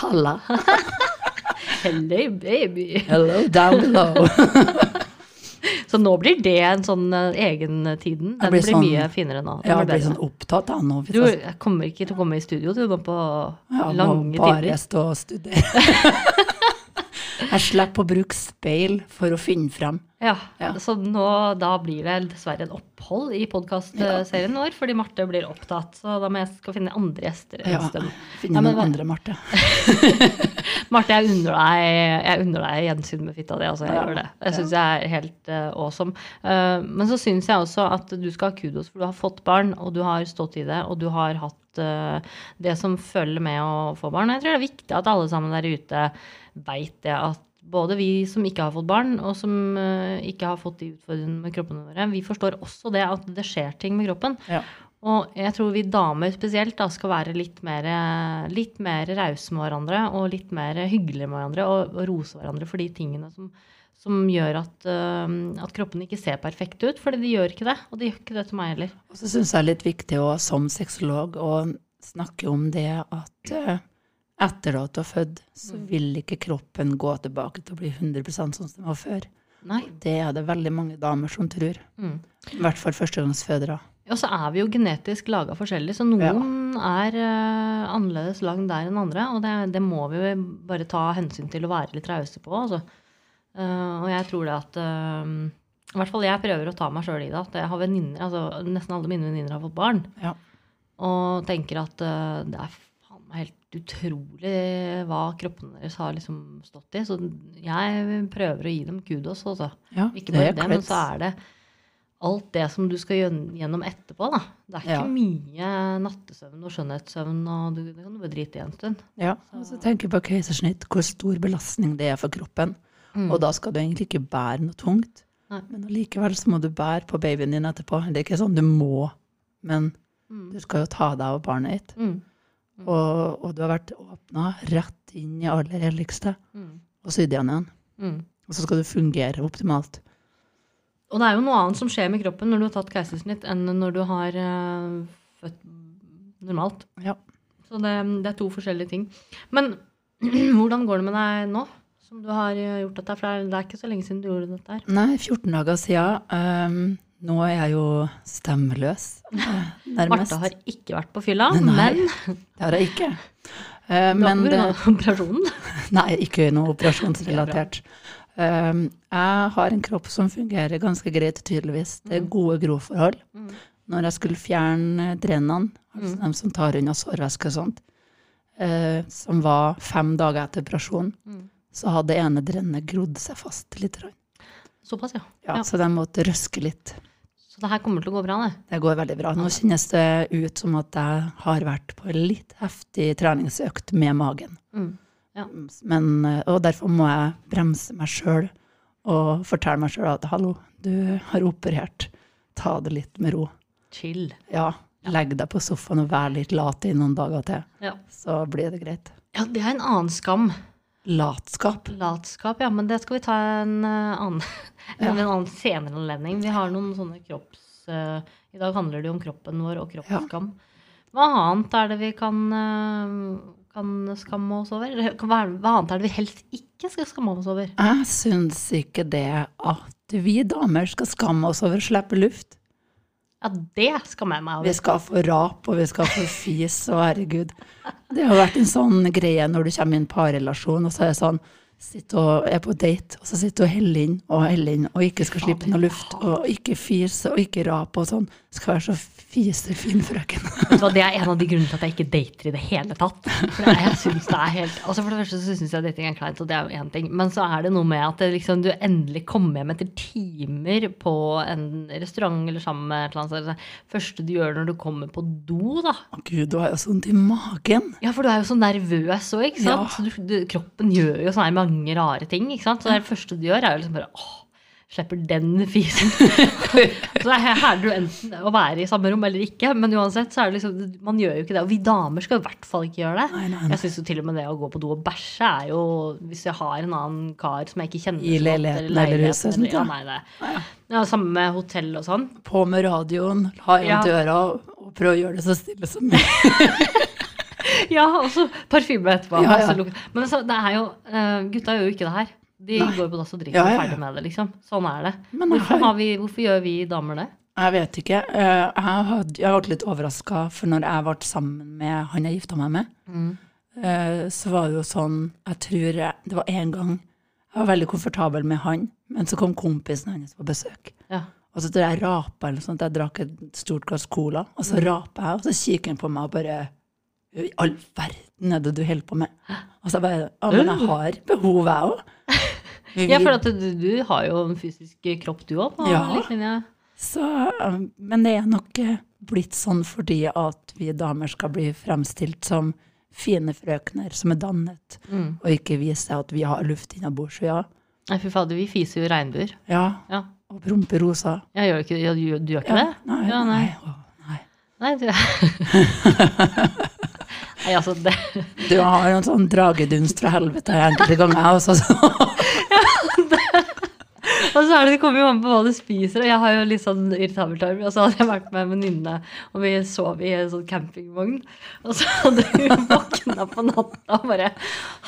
Halla. Hello, baby. Hello down below. Så nå blir det en sånn eh, egentiden. Den blir, blir sånn- mye finere nå. Den Jeg blir sånn opptatt av nå. Du kommer ikke til å komme i studio, du, må på Ja, lange bare tider. stå og studere. jeg slipper å bruke speil for å finne frem. Ja, Ja. Så nå, da blir det dessverre en opphold i podkastserien vår, fordi Marte blir opptatt. Så da må jeg skal finne andre gjester en Ja, stund. finne Ja, men andre, Marte. Marte, jeg unner deg, jeg unner deg gjensyn med fitta di. Altså, jeg Ja, gjør det. Jeg syns jeg er helt uh, awesome. Uh, men så syns jeg også at du skal ha kudos, for du har fått barn, og du har stått i det, og du har hatt uh, det som følger med å få barn. Jeg tror det er viktig at alle sammen der ute veit jeg at både vi som ikke har fått barn, og som eh, ikke har fått de utfordringene med kroppene våre, vi forstår også det at det skjer ting med kroppen. Ja. Og jeg tror vi damer spesielt da skal være litt mer, litt mer rause med hverandre og litt mer hyggelige med hverandre og, og rose hverandre for de tingene som, som gjør at, uh, at kroppen ikke ser perfekt ut. Fordi de gjør ikke det, og de gjør ikke det til meg heller. Og så syns jeg det er litt viktig å, som sexolog å snakke om det at eh, etter at du har født, så Mm. vil ikke kroppen gå tilbake til å bli 100% sånn som den var før. Nei. Det er det veldig mange damer som tror. Mm. I hvert fall førstegangsfødere. Og så er vi jo genetisk laga forskjellig, så noen er uh, annerledes lagd der enn andre. Og det, det må vi bare ta hensyn til og være litt rause på. Altså. Uh, og jeg tror det at uh, I hvert fall jeg prøver å ta meg sjøl i det. At jeg har venninner, altså Nesten alle mine venninner har fått barn. Ja. Og tenker at det er utrolig hva kroppen deres har liksom stått i. Så jeg prøver å gi dem kudos, altså. Ja, Ikke bare det, men så er det alt det som du skal gjennom etterpå. Da. Det er ikke Ja. mye nattesøvn og skjønnhetssøvn, og du, det kan du bare drite i en stund. Ja, og så tenker jeg på keisersnitt, hvor stor belastning det er for kroppen. Mm. Og da skal du egentlig ikke bære noe tungt. Nei. Men allikevel så må du bære på babyen din etterpå. Det er ikke sånn du må, men Mm. du skal jo ta deg av barnet ditt. Mm. Og, og du har vært åpna rett inn i aller helligste, Mm. og sydd igjen igjen. Mm. Og så skal du fungere optimalt. Og det er jo noe annet som skjer med kroppen når du har tatt keisersnitt, enn når du har eh, født normalt. Ja. Så det, det er to forskjellige ting. Men hvordan går det med deg nå, som du har eh, gjort dette? For det er, det ikke så lenge siden du gjorde dette her. Nei, 14 dager siden. ehm, nå er jeg jo stemmeløs, nærmest. Marte har ikke vært på fylla, Nei, men Det har jeg ikke. Uh, men det, operasjonen Nei, ikke noe operasjonsrelatert. Um, jeg har en kropp som fungerer ganske greit, tydeligvis. Det er gode groforhold. Mm. Når jeg skulle fjerne drenene, altså Mm. dem som tar unna sårvæske og sånt, uh, som var fem dager etter operasjonen, Mm. så hadde ene drenet grodd seg fast litt. Såpass, ja. Ja, Ja. Så de måtte røske litt. Så det her kommer til å gå bra, det. Det går veldig bra. Nå kjennes det ut som at jeg har vært på en litt heftig treningsøkt med magen. Mm. Men, eh, og derfor må jeg bremse meg sjøl og fortelle meg sjøl at hallo, du har operert. Ta det litt med ro. Chill. Ja, legg deg på sofaen og vær litt lat i noen dager til. Ja. Så blir det greit. ja, det er en annen skam. Latskap. Latskap, ja. Men det skal vi ta en eh, annen, Ja. en annen senere anledning. Vi har noen sånne kropps... Uh, I dag handler det jo om kroppen vår og kroppsskam. Hva annet er det vi kan, uh, kan skamme oss over? Hva, hva annet er det vi helst ikke skal skamme oss over? Jeg syns ikke det at vi damer skal skamme oss over å slippe luft. Ja, det skammer jeg meg Vi skal få rap, og vi skal få fis, og herregud. Det har vært en sånn greie når du kommer i en parrelasjon, og så er det sånn Sitter og er på date, og så sitter du og heller inn og heller inn, og ikke skal slippe noe luft, og ikke fise, og ikke rap og sånn. Skal være så fisefin frøken. Det er en av de grunnene til at jeg ikke dater i det hele tatt. For det, jeg synes det er helt, altså For det første så syns jeg dating er kleint, og det er jo én ting. Men så er det noe med at det liksom, du endelig kommer hjem etter timer på en restaurant eller sammen med et eller annet. det det første du gjør når du kommer på do, da. Å gud, du har jo sånt i magen. Ja, for du er jo så nervøs òg, ikke sant. Ja. Så du, du, kroppen gjør jo sånn her mange rare ting. ikke sant? Så det første du gjør, er jo liksom bare åh, slipper den fisen. så er det jo enten å være i samme rom eller ikke, men uansett så er det liksom Man gjør jo ikke det. Og vi damer skal i hvert fall ikke gjøre det. Nei, nei, nei. Jeg syns jo til og med det å gå på do og bæsje er jo Hvis jeg har en annen kar som jeg ikke kjenner I leiligheten eller leiligheten, huset, eller- ja, ja. nei, det. Ja, Samme med hotell og sånn. På med radioen, ha en Ja. døra, og prøv å gjøre det så stille som mulig. Ja, og så parfyme etterpå. Ja, ja. Men så, det er jo eh, Gutta gjør jo ikke det her. De Nei. går på dass og drikker Ja, er ferdig med det, liksom. Sånn er det. Men Hvorfor, vi, hvorfor gjør vi damer det? Jeg vet ikke. Eh, Jeg had- jeg ble litt overraska, for når jeg ble sammen med han jeg gifta meg med, eh, så var det jo sånn Jeg tror det var en gang jeg var veldig komfortabel med han, men så kom kompisen hans på besøk. Ja. Og så tror jeg jeg rapa eller noe sånt. Jeg drakk et stort glass cola, og så rapa jeg, og så kikker han på meg og bare I all verden er det du holder på med? Og så bare Å, men jeg har behov, jeg òg. Ja, for du, du har jo en fysisk kropp, du òg, Ja. Så, um, men det er nok eh, blitt sånn fordi at vi damer skal bli fremstilt som fine frøkner som er dannet, Mm. og ikke vise at vi har luft innabords. Ja, Nei, fy fader, vi fiser jo regnbuer. ja, Ja. og promperosa. Jeg gjør ikke, ja, du, du gjør ikke Ja, det? nei, Ja, nei. nei. nei. Nei, du Nei, altså, det Du har jo en sånn dragedunst fra helvete enkelte ganger. Også, så. Og så er det, det kommer jo an på hva du spiser, og jeg har jo litt sånn irritabel tarm. Og så hadde jeg vært med en venninne, og vi sov i en sånn campingvogn. Og så hadde hun våkna på natta og bare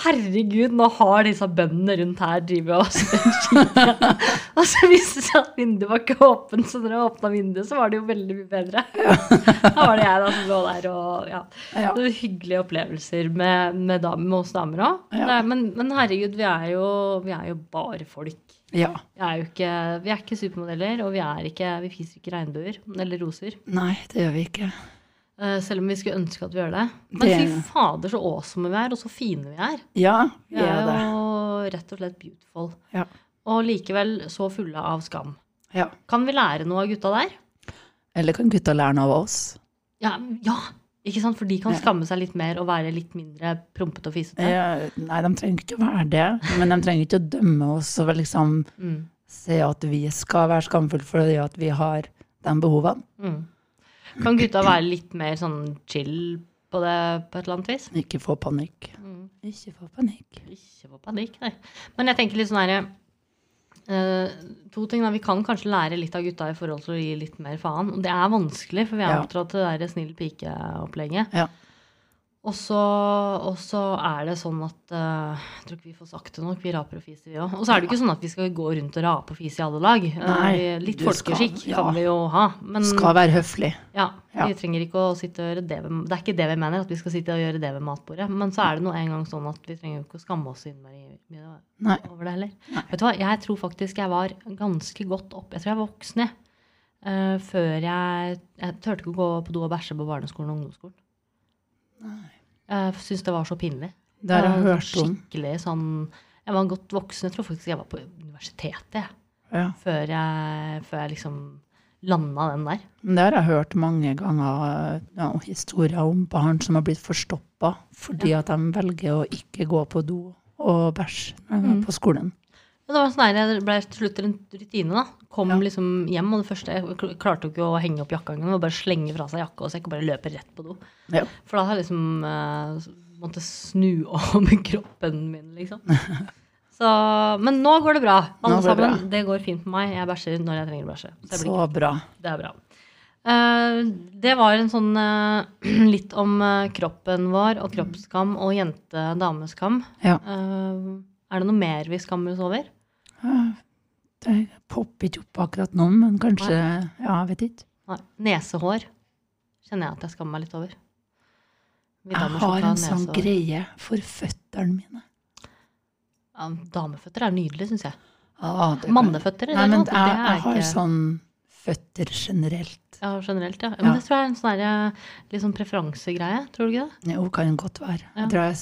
Herregud, nå har disse bøndene rundt her drevet og spent. Og så viste det seg at vinduet var ikke åpent, så når jeg åpna vinduet, så var det jo veldig mye bedre. Da var det jeg da som lå der og ja. Ja. Det var hyggelige opplevelser med, med, damer, med oss damer òg. Ja. Men, men herregud, vi er, jo, vi er jo bare folk. Ja. Vi er ikke, vi er ikke supermodeller, og vi, er ikke, vi fiser ikke regnbuer eller roser. Nei, det gjør vi ikke. Eh, selv om vi skulle ønske at vi gjør det. Men Det- fy fader, så awesome vi er, og så fine vi er. Ja, Vi er, vi er det. jo rett og slett beautiful. Ja. Og likevel så fulle av skam. Ja. Kan vi lære noe av gutta der? Eller kan gutta lære noe av oss? Ja, ja. Ikke sant? For de kan skamme seg litt mer og være litt mindre prompete og fisete. Eh, nei, de trenger ikke å være det. Men de trenger ikke å dømme oss og liksom Mm. se at vi skal være skamfulle fordi at vi har de behovene. Mm. Kan gutta være litt mer sånn chill på det på et eller annet vis? Ikke få panikk. Mm. Ikke få panikk. Ikke få panikk, nei. Men jeg tenker litt sånn herre eh, To ting. da, Vi kan kanskje lære litt av gutta i forhold til å gi litt mer faen. Det er vanskelig, for vi er Ja. oppdratt til det der snill pike-opplegget. Ja. Og så, og så er det sånn at uh, Jeg tror ikke vi får sagt det nok. Vi raper og fiser, vi òg. Og så er det ikke sånn at vi skal gå rundt og rape og fise i alle lag. Eh, Nei, uh, litt skal- folkeskikk ja. kan vi jo ha. Men Skal være høflig. ja, Ja. vi trenger ikke å sitte og gjøre det ved, Det er ikke det vi mener, at vi skal sitte og gjøre det ved matbordet. Men så er det nå en gang sånn at vi trenger jo ikke å skamme oss innmari mye over det heller. Nei. Vet du hva, jeg tror faktisk jeg var ganske godt opp Jeg tror jeg var voksen, jeg. Uh, før jeg Jeg turte ikke å gå på do og bæsje på barneskolen og ungdomsskolen. Nei. Jeg syns det var så pinlig. Det har jeg hørt om. Skikkelig sånn Jeg var godt voksen. Jeg tror faktisk jeg var på universitetet jeg, Ja. før, jeg, før jeg liksom landa den der. Men det har jeg hørt mange ganger ja, historier om barn som har blitt forstoppa fordi at de velger å ikke gå på do og bæsje er Mm. på skolen. Det var sånn her, det ble til slutt en rutine. da. Kom Ja. liksom hjem, og det første Jeg klarte jo ikke å henge opp jakka engang. Bare slenge fra seg jakka og sekk og bare løpe rett på do. Ja. For da har jeg liksom uh, måtte snu om kroppen min, liksom. Så, men nå går det bra. Alle det sammen. Det går fint med meg. Jeg bæsjer når jeg trenger å bæsje. Så Så bra. det er bra. Uh, det var en sånn uh, litt om kroppen vår og kroppsskam og jente-dameskam. Ja. Er det noe mer vi skammer oss over? Det popper ikke opp akkurat nå, men kanskje Ja, jeg vet ikke. Nei. Nesehår kjenner jeg at jeg skammer meg litt over. Jeg har en sånn greie for føttene mine. Ja, dameføtter er nydelig, syns jeg. Ah, Manneføtter Nei, men jeg, det er jeg har ikke sånn føtter generelt. ja, generelt, ja. Men Ja. Det tror jeg er en sånn der, sånn preferansegreie. Tror du ikke det? Jo, kan godt være. Ja. Jeg tror jeg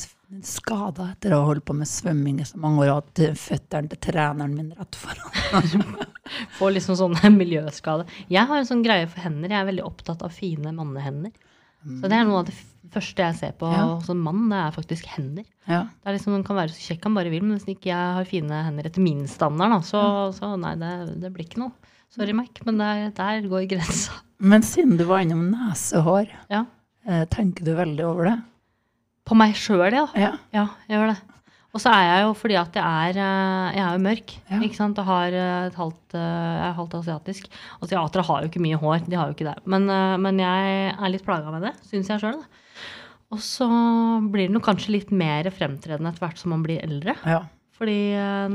skada etter å ha holdt på med svømming i så mange år, og at føttene til treneren min rett foran. Får liksom sånne miljøskader. Jeg har en sånn greie for hender. Jeg er veldig opptatt av fine mannehender. Så det er noe av det første jeg ser på Ja. hos en mann, det er faktisk hender. Ja. Det er liksom, Man kan være så kjekk han bare vil, men hvis ikke jeg har fine hender etter min standard, da, så, så nei, det, det blir ikke noe. Sorry, Mac, men der, der går grensa. Men siden du var innom nesehår, Ja. eh, tenker du veldig over det? På meg sjøl, ja. Ja. Ja, jeg gjør det. Og så er jeg jo fordi at jeg er, eh, jeg er jo mørk. Ja. ikke sant? og har eh, et halvt, eh, jeg er halvt asiatisk. Asiatere har jo ikke mye hår. de har jo ikke det. Men, men jeg er litt plaga med det, syns jeg sjøl. Og så blir det nok kanskje litt mer fremtredende etter hvert som man blir eldre. Ja. Fordi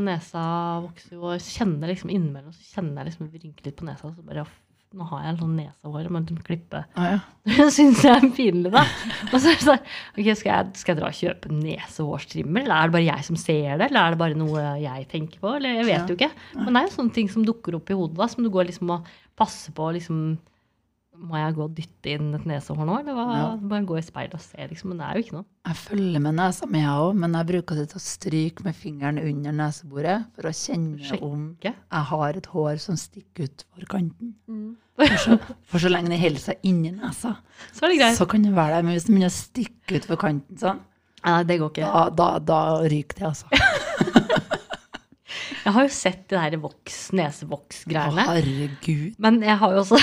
nesa vokser jo, og kjenner liksom innimellom så kjenner jeg liksom rynker litt på nesa. Så bare, «Å, nå har jeg en sånn nesehår, må liksom klippe. Ah, ja. Syns jeg er pinlig, da. Og så er det sånn, ok, skal jeg, skal jeg dra og kjøpe nesehårstrimmer, eller er det bare jeg som ser det, eller er det bare noe jeg tenker på, eller jeg vet Ja. jo ikke. Men det er jo sånne ting som dukker opp i hodet, da, som du går liksom og passer på, liksom, må jeg gå og dytte inn et nesehår nå, eller hva? Ja. Bare gå i speilet og se, liksom, men det er jo ikke noe. Jeg følger med nesa mi, jeg òg, men jeg bruker det til å stryke med fingeren under neseboret for å kjenne Sjekke. om jeg har et hår som stikker ut for kanten. For så, for så lenge det holder seg inni nesa, Så er det greit. så kan det være det. Men hvis det begynner å stikke ut for kanten, sånn, Nei, det går ikke. da, da, da ryker det, altså. Jeg har jo sett de der voks, Å, nesevoks-greiene. herregud. Men jeg har jo også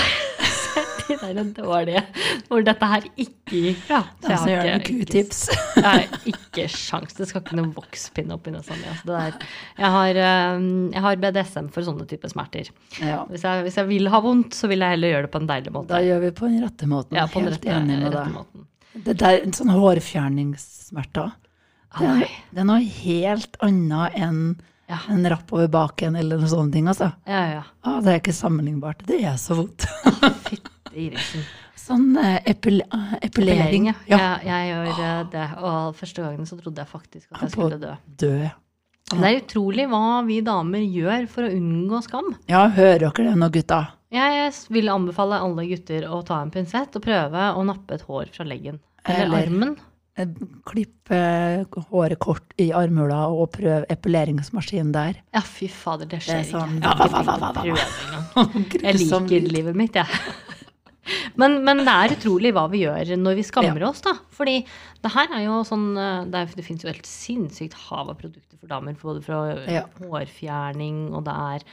de der dårlige hvor dette her ikke gikk bra. Så jeg har det er ikke- q-tips. Jeg har ikke sjans. Det skal ikke noen vokspinne oppi nesa mi. Jeg, har, har BDSM for sånne typer smerter. Ja. Hvis jeg, hvis jeg vil ha vondt, så vil jeg heller gjøre det på en deilig måte. Da gjør vi på den rette måten. ja, på den Helt rette, enig med deg. Det der, en sånn hårfjerningssmerter, det, er- det er noe helt annet enn Ja. en rapp over baken eller noen sånne ting. Altså. Ja, ja. Ah, det er ikke sammenlignbart. Det er så vondt. Fytti grisen. Sånn eh, epil eh, epilering. Ja. Ja. Jeg, gjør eh, det. Og første gangen så trodde jeg faktisk at jeg skulle dø. dø. Men det er utrolig hva vi damer gjør for å unngå skam. Ja, hører dere det nå, gutta? Jeg vil anbefale alle gutter å ta en pinsett og prøve å nappe et hår fra leggen. Eller, Eller- armen. Klippe håret kort i armhula og prøv epileringsmaskin der. Ja, fy fader, det skjer Det sånn- ikke. Ja, Jeg prøve liker livet mitt, jeg. Men, men det er utrolig hva vi gjør når vi skammer oss, da. Fordi det her er jo sånn eh, Det, er, det fins jo helt sinnssykt hav av produkter for damer. Både fra Ja. hårfjerning, og det er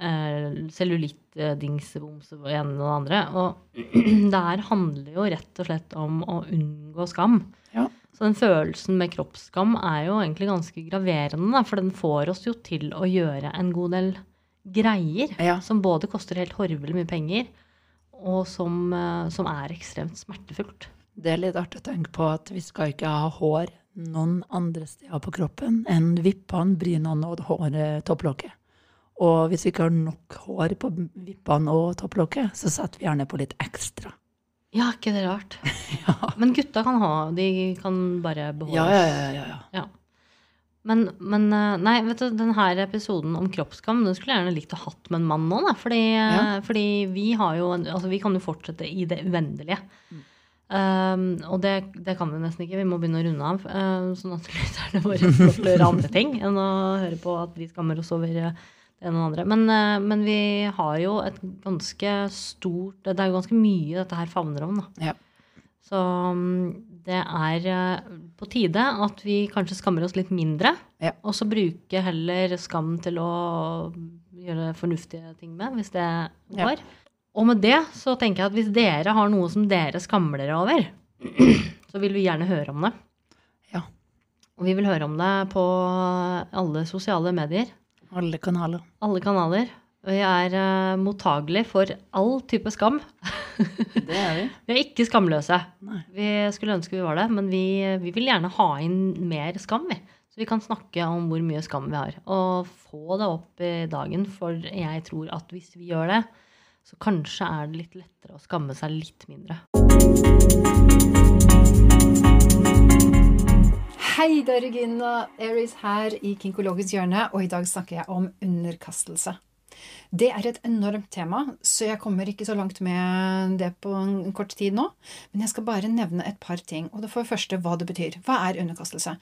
eh, cellulitt, uh, og ene og det andre. Og det her handler jo rett og slett om å unngå skam. Ja. Så den følelsen med kroppsskam er jo egentlig ganske graverende, da, for den får oss jo til å gjøre en god del greier Ja. som både koster helt horvelig mye penger, og som, eh, som er ekstremt smertefullt. Det er litt artig å tenke på at vi skal ikke ha hår noen andre steder på kroppen enn vippene, brynene og håret, topplokket. Og hvis vi ikke har nok hår på vippene og topplokket, så setter vi gjerne på litt ekstra. Ja, ikke det rart? Ja, Men gutta kan ha, de kan bare beholde ja, ja. ja, ja, ja. Men, men eh, nei, vet du, denne episoden om kroppsskam den skulle jeg gjerne likt å hatt med en mann nå. Da, fordi, eh, Ja. fordi vi har jo altså, Vi kan jo fortsette i det uendelige. Mm. Um, og det, det kan vi nesten ikke. Vi må begynne å runde av. eh, sånn at lytterne våre får gjøre andre ting enn å høre på at vi skammer oss over det ene og det andre. Men, uh, men vi har jo et ganske stort Det er jo ganske mye dette her favner om. da. Ja. Så mm, det er eh, på tide at vi kanskje skammer oss litt mindre. Ja. Og så bruke heller skam til å gjøre fornuftige ting med, hvis det Ja. går. Og med det så tenker jeg at hvis dere har noe som dere skammer dere over, så vil vi gjerne høre om det. Ja. Og vi vil høre om det på alle sosiale medier, Alle kanaler. alle kanaler. Vi er uh, mottagelig for all type skam. Det er vi. Vi er ikke skamløse. Nei. Vi skulle ønske vi var det, men vi, vi vil gjerne ha inn mer skam, vi. Så vi kan snakke om hvor mye skam vi har. Og få det opp i dagen, for jeg tror at hvis vi gjør det, så kanskje er det litt lettere å skamme seg litt mindre. Hei, det er Regina Aries her i Kinkologisk hjørne, og i dag snakker jeg om underkastelse. Det er et enormt tema, så jeg kommer ikke så langt med det på en kort tid nå. Men jeg skal bare nevne et par ting. Og det for det første hva det betyr. Hva er underkastelse?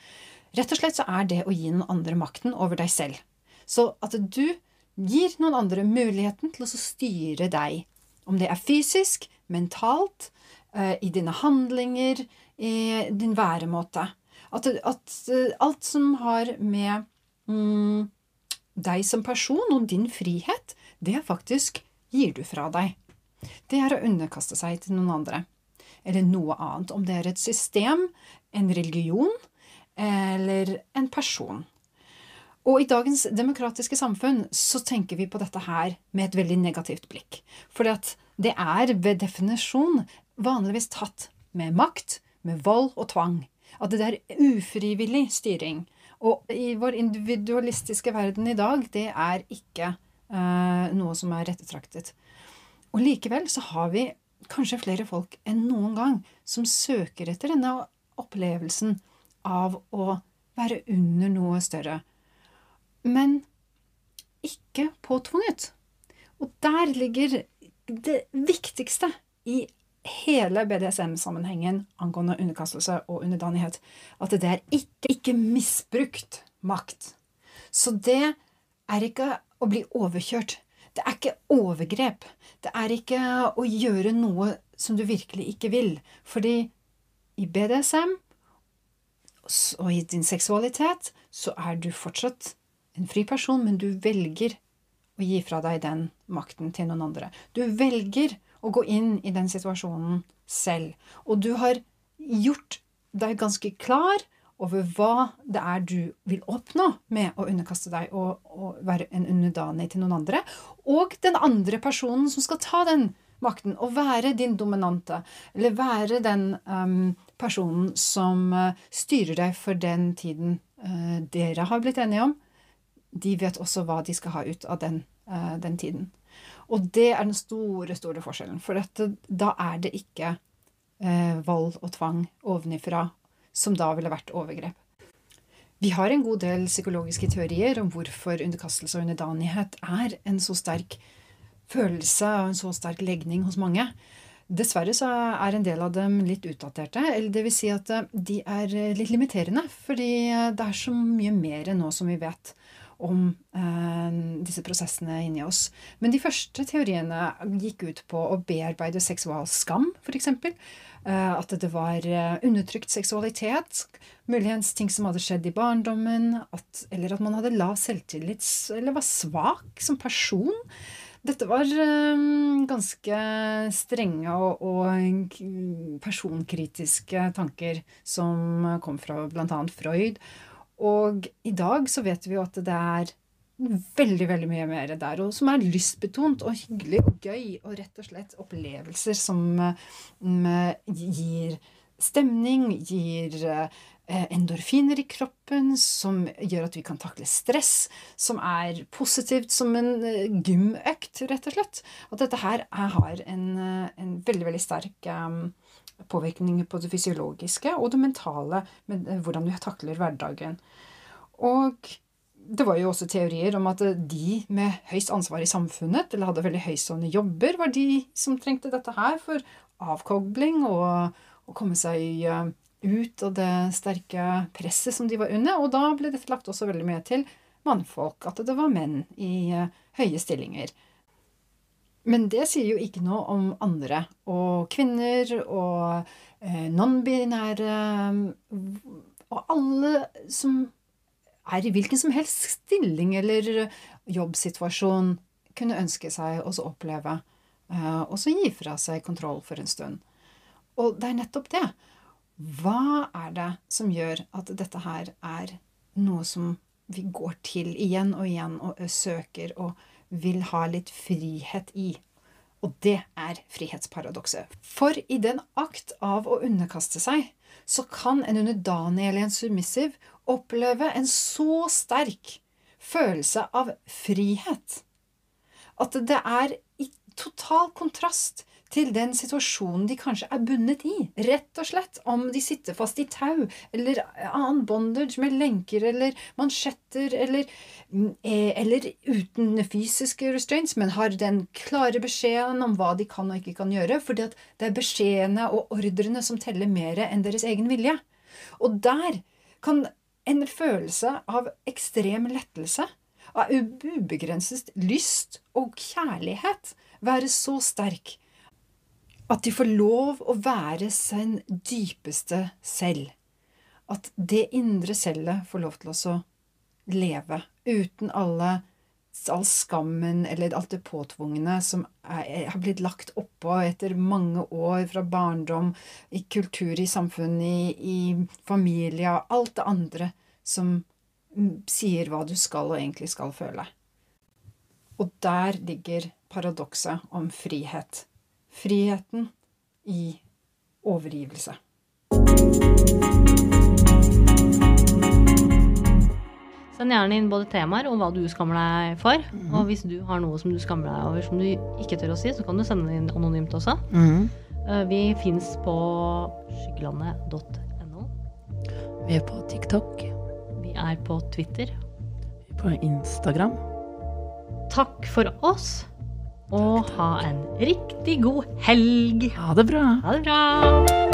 Rett og slett så er det å gi noen andre makten over deg selv. Så at du gir noen andre muligheten til å styre deg. Om det er fysisk, mentalt, eh, i dine handlinger, i din væremåte. At, at eh, alt som har med mm, deg som person og din frihet, det faktisk gir du fra deg. Det er å underkaste seg til noen andre. Eller noe annet. Om det er et system, en religion eller en person. Og i dagens demokratiske samfunn så tenker vi på dette her med et veldig negativt blikk. For det er ved definisjon vanligvis tatt med makt, med vold og tvang. At det er ufrivillig styring. Og i vår individualistiske verden i dag, det er ikke eh, noe som er rettetraktet. Og likevel så har vi kanskje flere folk enn noen gang som søker etter denne opplevelsen av å være under noe større. Men ikke påtvunget. Og der ligger det viktigste i hele BDSM-sammenhengen angående underkastelse og underdanighet. At det er ikke, ikke misbrukt makt. Så det er ikke å bli overkjørt. Det er ikke overgrep. Det er ikke å gjøre noe som du virkelig ikke vil. Fordi i BDSM og i din seksualitet så er du fortsatt en fri person, men du velger å gi fra deg den makten til noen andre. Du velger å gå inn i den situasjonen selv. Og du har gjort deg ganske klar over hva det er du vil oppnå med å underkaste deg og, og være en underdanig til noen andre. Og den andre personen som skal ta den makten, og være din dominante. Eller være den um, personen som uh, styrer deg for den tiden uh, dere har blitt enige om. De vet også hva de skal ha ut av den, uh, den tiden. Og det er den store, store forskjellen. For dette, da er det ikke vold og tvang ovenifra som da ville vært overgrep. Vi har en god del psykologiske teorier om hvorfor underkastelse og underdanighet er en så sterk følelse og en så sterk legning hos mange. Dessverre så er en del av dem litt utdaterte. eller det vil Si at eh, de er litt limiterende. Fordi eh, det er så mye mer nå som vi vet om eh, disse prosessene inni oss. Men de første teoriene gikk ut på å bearbeide seksualskam, f.eks. Eh, at det var eh, undertrykt seksualitet. Muligens ting som hadde skjedd i barndommen. At, eller at man hadde lav selvtillit eller var svak som person. Dette var ganske strenge og, og, personkritiske tanker som kom fra bl.a. Freud. Og i dag så vet vi jo at det er veldig veldig mye mer der, og som er lystbetont og hyggelig og gøy, og rett og slett opplevelser som um, gir stemning, gir uh, endorfiner i kroppen, som gjør at vi kan takle stress, som er positivt som en uh, gymøkt, rett og slett. At dette her har en, uh, en veldig, veldig sterk um, påvirkning på det fysiologiske og det mentale med hvordan du takler hverdagen. Og det var jo også teorier om at de med høyst ansvar i samfunnet, eller hadde veldig høystående jobber, var de som trengte dette her for avkobling og å komme seg eh, ut av det sterke presset som de var under. Og da ble dette lagt også veldig mye til mannfolk, at det var menn i eh, høye stillinger. Men det sier jo ikke noe om andre. Og kvinner og eh, non-binære Og alle som er i hvilken som helst stilling eller jobbsituasjon, kunne ønske seg å oppleve, uh, og så gi fra seg kontroll for en stund. Og det er nettopp det. Hva er det som gjør at dette her er noe som vi går til igjen og igjen og søker og vil ha litt frihet i? Og det er frihetsparadokset. For i den akt av å underkaste seg, så kan en underdanig eller en submissiv oppleve en så sterk følelse av frihet at det er i total kontrast til den situasjonen de kanskje er bundet i. Rett og slett om de sitter fast i tau eller annen bondage med lenker eller mansjetter eller, eh, eller uten fysiske restraints, men har den klare beskjeden om hva de kan og ikke kan gjøre, fordi det er beskjedene og ordrene som teller mer enn deres egen vilje. Og der kan en følelse av ekstrem lettelse, av ubegrenset lyst og kjærlighet, være så sterk at de får lov å være sin dypeste selv. At det indre selvet får lov til å leve uten alle all skammen eller alt det påtvungne som er, har blitt lagt oppå etter mange år fra barndom, i kultur, i samfunn, i, i familie, alt det andre som sier hva du skal og egentlig skal føle. Og der ligger paradokset om frihet. Friheten i overgivelse. Send gjerne inn både temaer og hva du skammer deg for. Mm. Og hvis du har noe som du skammer deg over som du ikke tør å si, så kan du sende det inn anonymt også. Eh, Vi fins på skyggelandet.no. Vi er på TikTok, Vi er på Twitter. vi er på Instagram. Takk for oss, og ha en riktig god helg. Ha det bra! Ha det bra!